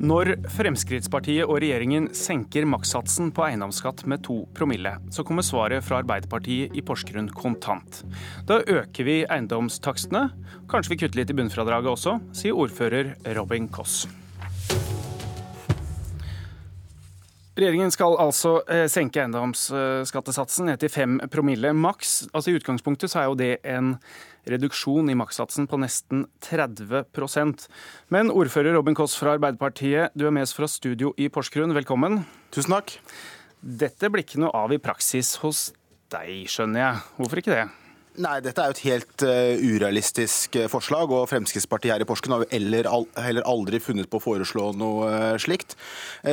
Når Fremskrittspartiet og regjeringen senker makssatsen på eiendomsskatt med to promille, så kommer svaret fra Arbeiderpartiet i Porsgrunn kontant. Da øker vi eiendomstakstene. Kanskje vi kutter litt i bunnfradraget også, sier ordfører Robin Koss. Regjeringen skal altså eh, senke eiendomsskattesatsen ned til 5 promille maks. Altså I utgangspunktet så er jo det en reduksjon i makssatsen på nesten 30% Men ordfører Robin Koss fra Arbeiderpartiet, du er med oss fra studio i Porsgrunn. Velkommen. Tusen takk. Dette blir ikke noe av i praksis hos deg, skjønner jeg. Hvorfor ikke det? Nei, dette er jo et helt uh, urealistisk uh, forslag, og Fremskrittspartiet her i Porsgrunn har jo heller, heller, aldri funnet på å foreslå noe uh, slikt.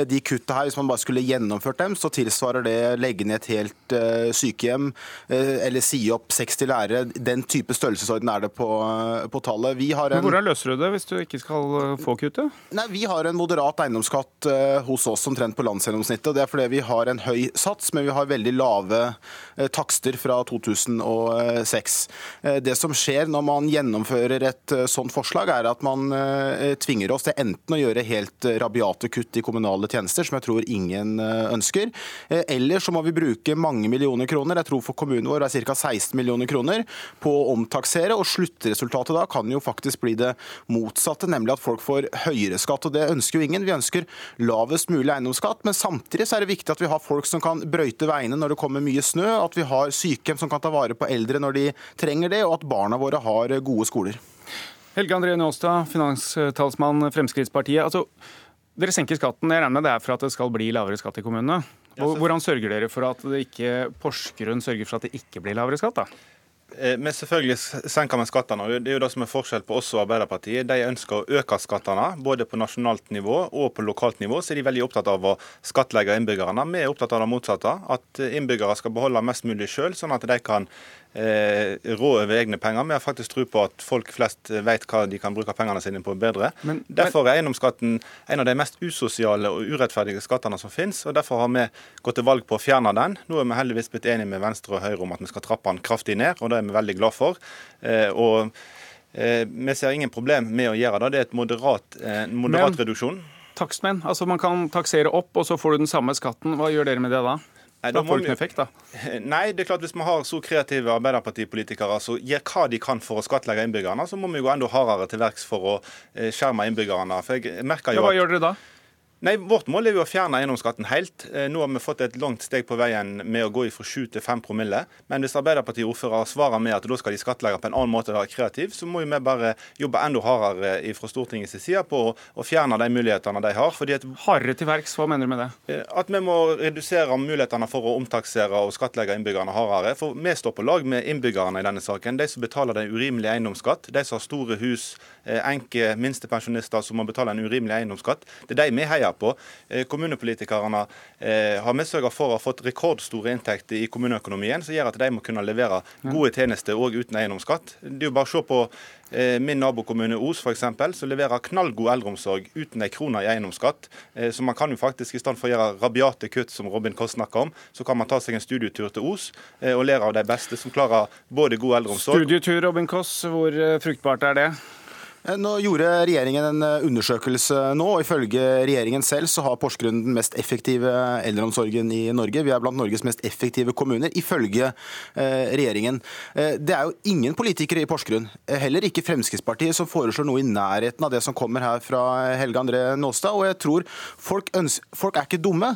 de kutta her, hvis man bare skulle gjennomført dem, så tilsvarer det legge ned et helt sykehjem eller si opp 60 lærere. Den type størrelsesorden er det på, på tallet. Vi har en... Men Hvordan løser du det hvis du ikke skal få kuttet? Nei, Vi har en moderat eiendomsskatt hos oss omtrent på landsgjennomsnittet. Det er fordi vi har en høy sats, men vi har veldig lave takster fra 2006 seks. Eh, det som skjer når man gjennomfører et eh, sånt forslag, er at man eh, tvinger oss til enten å gjøre helt rabiate kutt i kommunale tjenester, som jeg tror ingen ønsker, eller så må vi bruke mange millioner kroner, jeg tror for kommunen vår er ca. 16 millioner kroner, på å omtaksere. og Sluttresultatet da kan jo faktisk bli det motsatte, nemlig at folk får høyere skatt. og Det ønsker jo ingen. Vi ønsker lavest mulig eiendomsskatt, men samtidig så er det viktig at vi har folk som kan brøyte veiene når det kommer mye snø, at vi har sykehjem som kan ta vare på eldre når de trenger det, og at barna våre har gode skoler. Helge André Njåstad, finanstalsmann Fremskrittspartiet. Altså, dere senker skatten, jeg regner med det er for at det skal bli lavere skatt i kommunene. Hvordan sørger dere for at det ikke, Porsgrunn sørger for at det ikke blir lavere skatt? da? Eh, men selvfølgelig senker vi skattene. Det er jo det som er forskjell på oss og Arbeiderpartiet. De ønsker å øke skattene, både på nasjonalt nivå og på lokalt nivå. Så er de veldig opptatt av å skattlegge innbyggerne. Vi er opptatt av det motsatte. At innbyggere skal beholde mest mulig sjøl, sånn at de kan rå over egne penger. Vi har faktisk tro på at folk flest vet hva de kan bruke pengene sine på bedre. Men, derfor er eiendomsskatten en av de mest usosiale og urettferdige skattene som finnes. og Derfor har vi gått til valg på å fjerne den. Nå er vi heldigvis blitt enige med Venstre og Høyre om at vi skal trappe den kraftig ned, og det er vi veldig glad for. Eh, og eh, vi ser ingen problem med å gjøre det. Det er et moderat, eh, en moderat Men, reduksjon. Takstmenn, altså Man kan taksere opp, og så får du den samme skatten. Hva gjør dere med det da? Nei, da får effekt, da. Nei, det er klart hvis vi har så kreative Arbeiderpartipolitikere som gjør hva de kan for å skattlegge innbyggerne, så må vi gå enda hardere til verks for å eh, skjerme innbyggerne. For jeg merker jo ja, Hva gjør dere da? Nei, Vårt mål er jo å fjerne eiendomsskatten helt. Eh, nå har vi fått et langt steg på veien med å gå fra 7 til 5 promille. Men hvis Arbeiderparti-ordførere svarer med at da skal de skattlegge på en annen måte og være kreativ, så må vi bare jobbe enda hardere fra Stortingets side på å fjerne de mulighetene de har. Fordi at, hardere til verks, hva mener du med det? Eh, at vi må redusere mulighetene for å omtaksere og skattlegge innbyggerne hardere. For vi står på lag med innbyggerne i denne saken. De som betaler den urimelige eiendomsskatt, de som har store hus, eh, enke minstepensjonister som må betale en urimelig eiendomsskatt. Det er de vi heier heier på. Eh, kommunepolitikerne eh, har vi sørga for å ha fått rekordstore inntekter i kommuneøkonomien, som gjør at de må kunne levere gode tjenester òg uten eiendomsskatt. Det er jo bare å se på eh, min nabokommune Os f.eks., som leverer knallgod eldreomsorg uten ei krone i eiendomsskatt. Så man kan jo faktisk, i stedet for å gjøre rabiate kutt, som Robin Koss snakker om, så kan man ta seg en studietur til Os og lære av de beste, som klarer både god eldreomsorg Studietur, Robin Koss, hvor fruktbart er det? Eh, nå gjorde regjeringen en eh, undersøkelse nå, og ifølge regjeringen selv så har Porsgrunn den mest effektive eldreomsorgen i Norge. Vi er blant Norges mest effektive kommuner, ifølge eh, regjeringen. Det er jo ingen politikere i Porsgrunn, heller ikke Fremskrittspartiet, som foreslår noe i nærheten av det som kommer her fra Helge André Nåstad. Og jeg tror folk, folk er ikke dumme.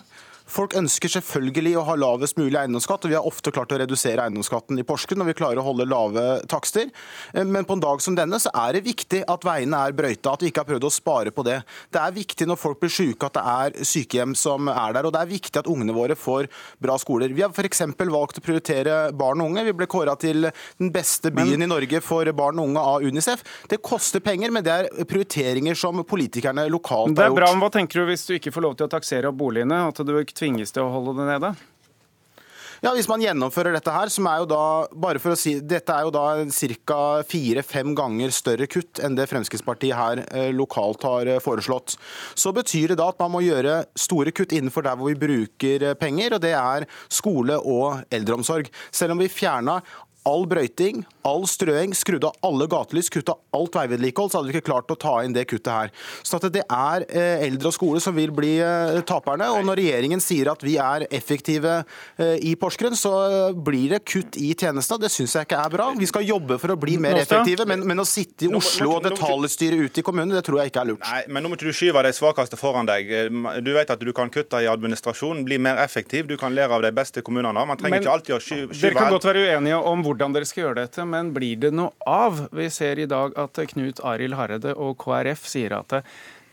Folk ønsker selvfølgelig å ha lavest mulig eiendomsskatt, og vi har ofte klart å redusere eiendomsskatten i Porsgrunn når vi klarer å holde lave takster. Eh, men på en dag som denne så er det viktig at veiene er brøyta, at vi ikke har prøvd å spare på det. Det er viktig når folk blir syke at det er sykehjem som er der, og det er viktig at ungene våre får bra skoler. Vi har f.eks. valgt å prioritere barn og unge. Vi ble kåra til den beste byen men... i Norge for barn og unge av Unicef. Det koster penger, men det er prioriteringer som politikerne lokalt har gjort. Det er bra, men Hva tenker du hvis du ikke får lov til å taksere opp boligene? At du tvinges til å holde det nede? Ja, Hvis man gjennomfører dette her, som er jo da bare for å si, dette er jo da ca. fire-fem ganger større kutt enn det Fremskrittspartiet her eh, lokalt har eh, foreslått, så betyr det da at man må gjøre store kutt innenfor der hvor vi bruker eh, penger, og det er skole og eldreomsorg. Selv om vi fjerna all brøyting, all strøing, skrudd av alle gatelys, kutta alt veivedlikehold, så hadde vi ikke klart å ta inn det kuttet her. Så at det er eh, eldre og skole som vil bli eh, taperne. Og når regjeringen sier at vi er effektive eh, i Porsgrunn, så blir det kutt i tjenestene. Det syns jeg ikke er bra. Vi skal jobbe for å bli mer effektive, men, men å sitte i Oslo og detaljstyre ute i kommunene, det tror jeg ikke er lurt. Nei, men nå må ikke du skyve de svakeste foran deg. Du vet at du kan kutte i administrasjon, bli mer effektiv. Du kan lære av de beste kommunene. Man trenger men, ikke alltid å skyve Dere kan godt være uenige om hvordan dere skal gjøre dette, men blir det noe av? Vi ser i dag at Knut Arild Hareide og KrF sier at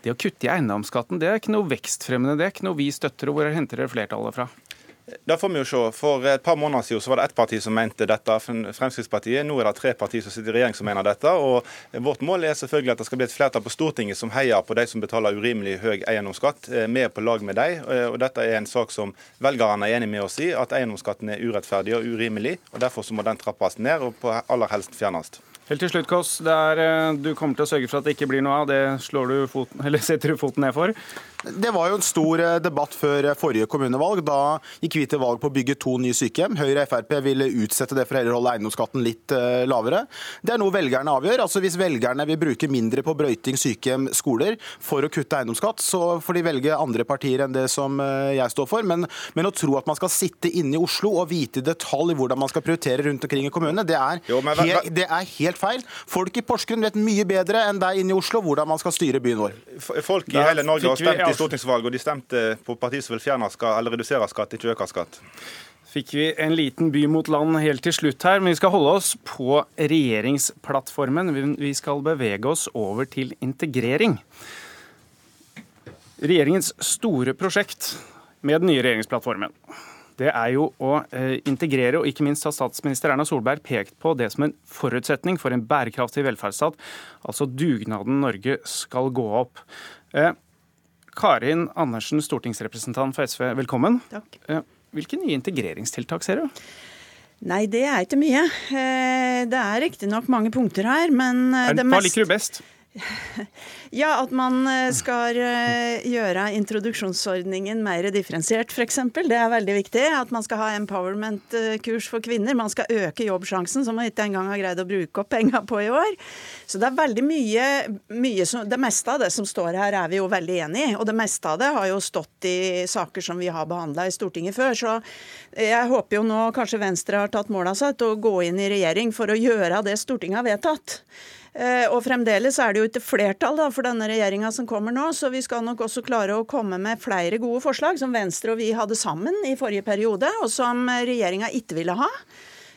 det å kutte i eiendomsskatten det er ikke noe vekstfremmende, det er ikke noe vi støtter. og Hvor henter dere flertallet fra? Det får vi jo se. For et par måneder siden så var det ett parti som mente dette, Fremskrittspartiet. Nå er det tre partier som sitter i regjering som mener dette. og Vårt mål er selvfølgelig at det skal bli et flertall på Stortinget som heier på de som betaler urimelig høy eiendomsskatt. Vi er på lag med dem. og Dette er en sak som velgerne er enig med oss i, at eiendomsskatten er urettferdig og urimelig. og Derfor så må den trappes ned og på aller helst fjernes. Helt til slutt, Kåss. Eh, du kommer til å sørge for at det ikke blir noe av. Det slår du foten, eller setter du foten ned for? Det var jo en stor eh, debatt før forrige kommunevalg. Da gikk vi til valg på å bygge to nye sykehjem. Høyre og Frp ville utsette det for å holde eiendomsskatten litt eh, lavere. Det er noe velgerne avgjør. Altså Hvis velgerne vil bruke mindre på brøyting, sykehjem, skoler for å kutte eiendomsskatt, så får de velge andre partier enn det som jeg står for. Men, men å tro at man skal sitte inne i Oslo og vite i detalj hvordan man skal prioritere rundt omkring i kommunene, det er, jo, men, helt, det er helt helt feil. Folk i Porsgrunn vet mye bedre enn deg inne i Oslo hvordan man skal styre byen vår. Folk i hele Norge har stemt i stortingsvalg, og de stemte på partiet som vil fjerne skatt, eller redusere skatt, ikke øke skatt fikk vi en liten by mot land helt til slutt her, men vi skal holde oss på regjeringsplattformen. Vi skal bevege oss over til integrering. Regjeringens store prosjekt med den nye regjeringsplattformen det er jo å eh, integrere, og ikke minst har statsminister Erna Solberg pekt på det som en forutsetning for en bærekraftig velferdsstat, altså dugnaden Norge skal gå opp. Eh, Karin Andersen, stortingsrepresentant for SV, velkommen. Takk. Eh, hvilke nye integreringstiltak ser du? Nei, det er ikke mye. Det er riktignok mange punkter her, men det mest Hva liker du best? Ja, at man eh, skal eh, gjøre introduksjonsordningen mer differensiert, f.eks. Det er veldig viktig. At man skal ha empowerment-kurs for kvinner. Man skal øke jobbsjansen, som man ikke engang har greid å bruke opp penger på i år. Så det er veldig mye, mye som, Det meste av det som står her, er vi jo veldig enig i. Og det meste av det har jo stått i saker som vi har behandla i Stortinget før. Så jeg håper jo nå kanskje Venstre har tatt mål av seg til å gå inn i regjering for å gjøre det Stortinget har vedtatt. Eh, og fremdeles er det jo ikke flertall da, for denne regjeringa som kommer nå, så vi skal nok også klare å komme med flere gode forslag som Venstre og vi hadde sammen i forrige periode, og som regjeringa ikke ville ha.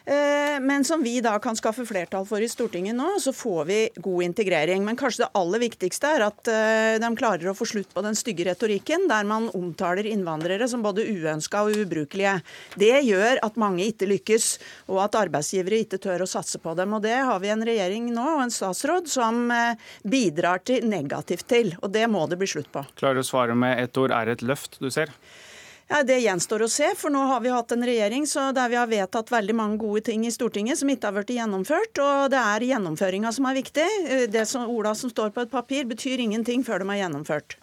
Eh, men som vi da kan skaffe flertall for i Stortinget nå, så får vi god integrering. Men kanskje det aller viktigste er at eh, de klarer å få slutt på den stygge retorikken der man omtaler innvandrere som både uønska og ubrukelige. Det gjør at mange ikke lykkes, og at arbeidsgivere ikke tør å satse på dem. Og det har vi en regjering nå og en statsråd som eh, bidrar til negativt til, og det må det bli slutt på. Klarer du å svare med ett ord, er et løft du ser? Ja, Det gjenstår å se, for nå har vi hatt en regjering der vi har vedtatt veldig mange gode ting i Stortinget som ikke har blitt gjennomført. Og det er gjennomføringa som er viktig. Eh, det som Ola som står på et papir, betyr ingenting før de er gjennomført.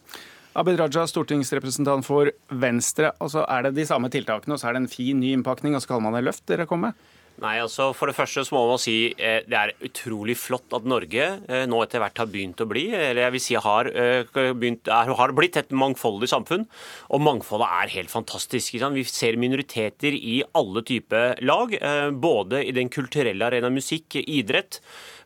Abid Raja, stortingsrepresentant for Venstre. Altså, er det de samme tiltakene, og så er det en fin ny innpakning, og så kaller man det løft dere kommer med? Nei, altså For det første så må man si eh, det er utrolig flott at Norge eh, nå etter hvert har begynt å bli, eller jeg vil si har, eh, begynt, er, har blitt et mangfoldig samfunn. Og mangfoldet er helt fantastisk. Vi ser minoriteter i alle typer lag, eh, både i den kulturelle arena musikk, idrett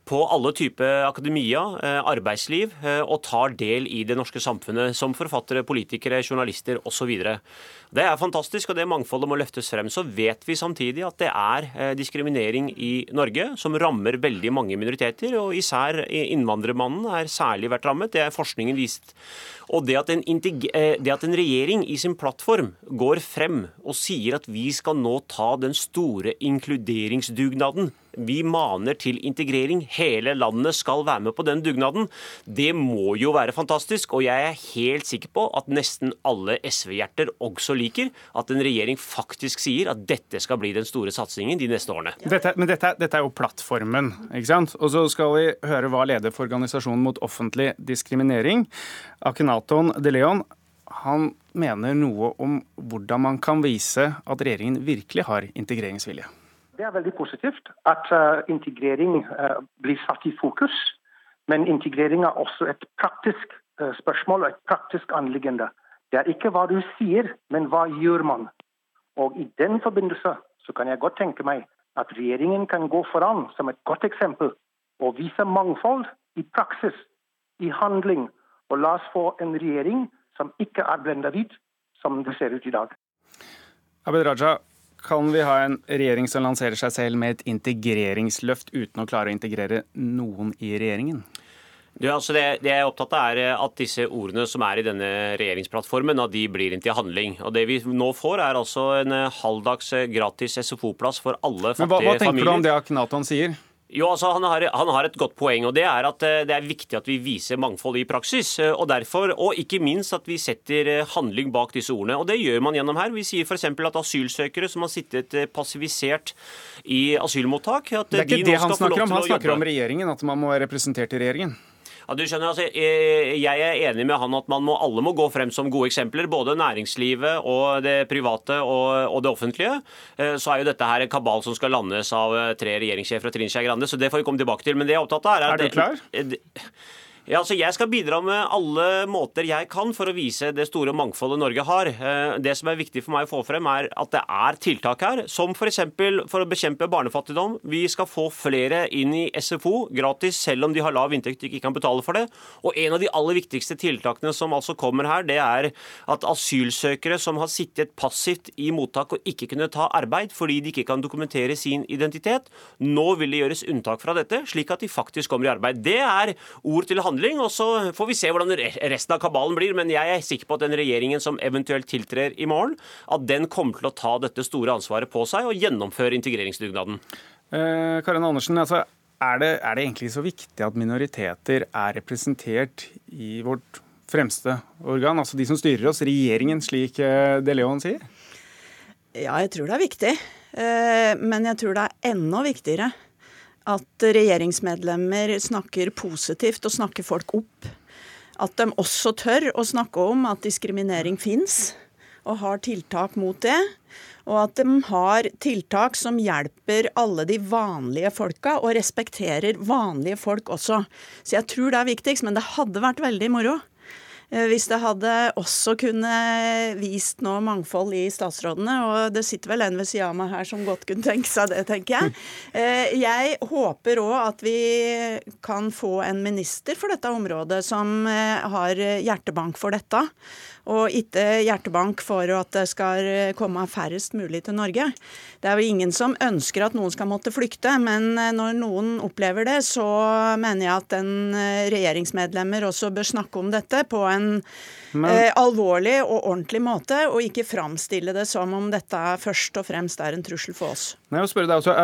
på alle typer akademia, eh, arbeidsliv, eh, og tar del i det norske samfunnet som forfattere, politikere, journalister osv. Det er fantastisk, og det mangfoldet må løftes frem. Så vet vi samtidig at det er eh, diskriminering i Norge som rammer veldig mange minoriteter, og især innvandrermannen er særlig vært rammet. Det er forskningen vist. Og det at, en, det at en regjering i sin plattform går frem og sier at vi skal nå ta den store inkluderingsdugnaden vi maner til integrering. Hele landet skal være med på den dugnaden. Det må jo være fantastisk. Og jeg er helt sikker på at nesten alle SV-hjerter også liker at en regjering faktisk sier at dette skal bli den store satsingen de neste årene. Dette, men dette, dette, er jo plattformen, ikke sant? Og så skal vi høre hva leder for Organisasjonen mot offentlig diskriminering, Akenaton de Leon, han mener noe om hvordan man kan vise at regjeringen virkelig har integreringsvilje. Det er veldig positivt at uh, integrering uh, blir satt i fokus. Men integrering er også et praktisk uh, spørsmål og et praktisk anliggende. Det er ikke hva du sier, men hva gjør man? Og I den forbindelse så kan jeg godt tenke meg at regjeringen kan gå foran som et godt eksempel og vise mangfold i praksis, i handling. Og la oss få en regjering som ikke er blenda hvit, som det ser ut i dag. Abid Raja, kan vi ha en regjering som lanserer seg selv med et integreringsløft uten å klare å integrere noen i regjeringen? Det, altså det, det, jeg er opptatt av, er at disse ordene som er i denne regjeringsplattformen, at de blir inn til handling. Og Det vi nå får, er altså en halvdags gratis SFO-plass for alle fattige familier. Men Hva, hva tenker familier. du om det Akhnaton sier? Jo, altså han har, han har, et godt poeng, og det er at eh, det er viktig at vi viser mangfold i praksis. Eh, og derfor, og ikke minst at vi setter eh, handling bak disse ordene. Og det gjør man gjennom her. Vi sier f.eks. at asylsøkere som har sittet passivisert i asylmottak at Det er ikke de det han snakker om. Han snakker om regjeringen, at man må være representert i regjeringen. Ja, du skjønner, altså, Jeg er enig med han at man må, alle må gå frem som gode eksempler. Både næringslivet og det private og, og det offentlige. Eh, så er jo dette her en kabal som skal landes av eh, tre regjeringssjefer og Trine Skei Grande, så det får vi komme tilbake til. Men det jeg er opptatt av er at... Er du klar? Det, ja, altså Jeg skal bidra med alle måter jeg kan for å vise det store mangfoldet Norge har. Eh, det som er viktig for meg å få frem, er at det er tiltak her, som f.eks. For, for å bekjempe barnefattigdom. Vi skal få flere inn i SFO gratis, selv om de har lav inntekt og ikke kan betale for det. Og en av de aller viktigste tiltakene som altså kommer her, det er at asylsøkere som har sittet passivt i mottak og ikke kunne ta arbeid fordi de ikke kan dokumentere sin identitet, nå vil det gjøres unntak fra dette, slik at de faktisk kommer i arbeid. Det er ord til handling handling. Og så får vi se hvordan resten av kabalen blir. Men jeg er sikker på at den regjeringen som eventuelt tiltrer i morgen, at den kommer til å ta dette store ansvaret på seg og gjennomføre integreringsdugnaden. Eh, Karin Andersen, altså, er, det, er det egentlig så viktig at minoriteter er representert i vårt fremste organ, altså de som styrer oss, regjeringen, slik eh, De Leon sier? Ja, jeg tror det er viktig. Eh, men jeg tror det er enda viktigere at regjeringsmedlemmer snakker positivt og snakker folk opp. At de også tør å snakke om at diskriminering fins, og har tiltak mot det. Og at de har tiltak som hjelper alle de vanlige folka, og respekterer vanlige folk også. Så jeg tror det er viktigst, men det hadde vært veldig moro hvis det hadde også kunne vist noe mangfold i statsrådene. Og det sitter vel en ved sida av meg her som godt kunne tenke seg det, tenker jeg. Eh, jeg håper òg at vi kan få en minister for dette området som eh, har hjertebank for dette og ikke hjertebank for at det skal komme færrest mulig til Norge. Det er jo ingen som ønsker at noen skal måtte flykte, men eh, når noen opplever det, så mener jeg at en eh, regjeringsmedlemmer også bør snakke om dette på en men... eh, alvorlig og ordentlig måte, og ikke framstille det som om dette først og fremst er en trussel for oss. Nei, jeg spørre deg også,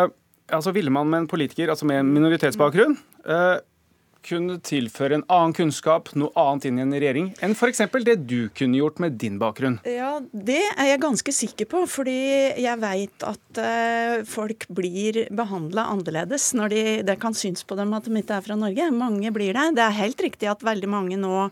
altså Ville man med en politiker altså med minoritetsbakgrunn eh, kunne tilføre en annen kunnskap, noe annet inn i en regjering, enn f.eks. det du kunne gjort med din bakgrunn? Ja, Det er jeg ganske sikker på, fordi jeg veit at uh, folk blir behandla annerledes når de, det kan synes på dem at de ikke er fra Norge. Mange blir det. Det er helt riktig at veldig mange nå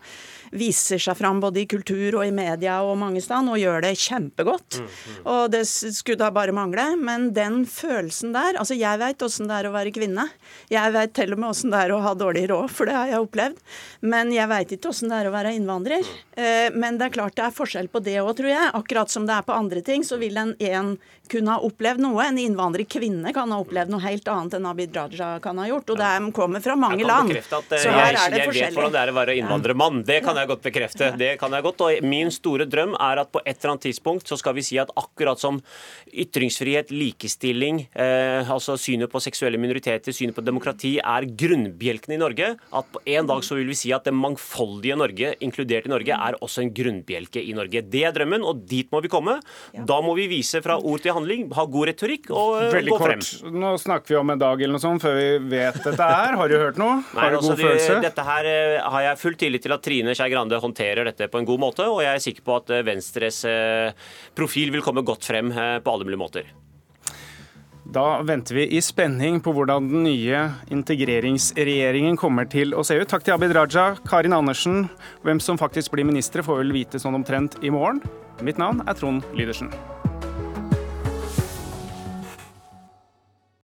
viser seg fram både i kultur og i media og mange steder, og gjør det kjempegodt. Mm, mm. Og det skulle da bare mangle. Men den følelsen der Altså, jeg veit åssen det er å være kvinne. Jeg veit til og med åssen det er å ha dårlig råd, for det har jeg opplevd. Men jeg veit ikke åssen det er å være innvandrer. Mm. Eh, men det er klart det er forskjell på det òg, tror jeg. Akkurat som det er på andre ting, så vil en, en kunne ha opplevd noe. En innvandrerkvinne kan ha opplevd noe helt annet enn Abid Raja kan ha gjort. Og det kommer fra mange land. At, så her jeg, er det. Jeg vet hvordan det er å være innvandrermann. Det kan jeg godt bekrefte. Det kan jeg godt. Og min store drøm er at på et eller annet tidspunkt så skal vi si at akkurat som ytringsfrihet, likestilling, eh, altså synet på seksuelle minoriteter, synet på demokrati er grunnbjelken i Norge, at på en dag så vil vi si at det mangfoldige Norge, inkludert i Norge, er også en grunnbjelke i Norge. Det er drømmen, og dit må vi komme. Da må vi vise fra ord til handling, ha god retorikk og eh, Veldig gå frem. Kort. Nå snakker vi om en dag eller noe sånt før vi vet dette her. Har du hørt noe? Har du altså, god følelse? Dette her eh, har jeg full tillit til at Trine Skei Grande håndterer dette på en god måte, og jeg er sikker på at eh, Venstres profil vil komme godt frem på alle mulige måter. Da venter vi i spenning på hvordan den nye integreringsregjeringen kommer til å se ut. Takk til Abid Raja, Karin Andersen. Hvem som faktisk blir ministre, får vel vite sånn omtrent i morgen. Mitt navn er Trond Lydersen.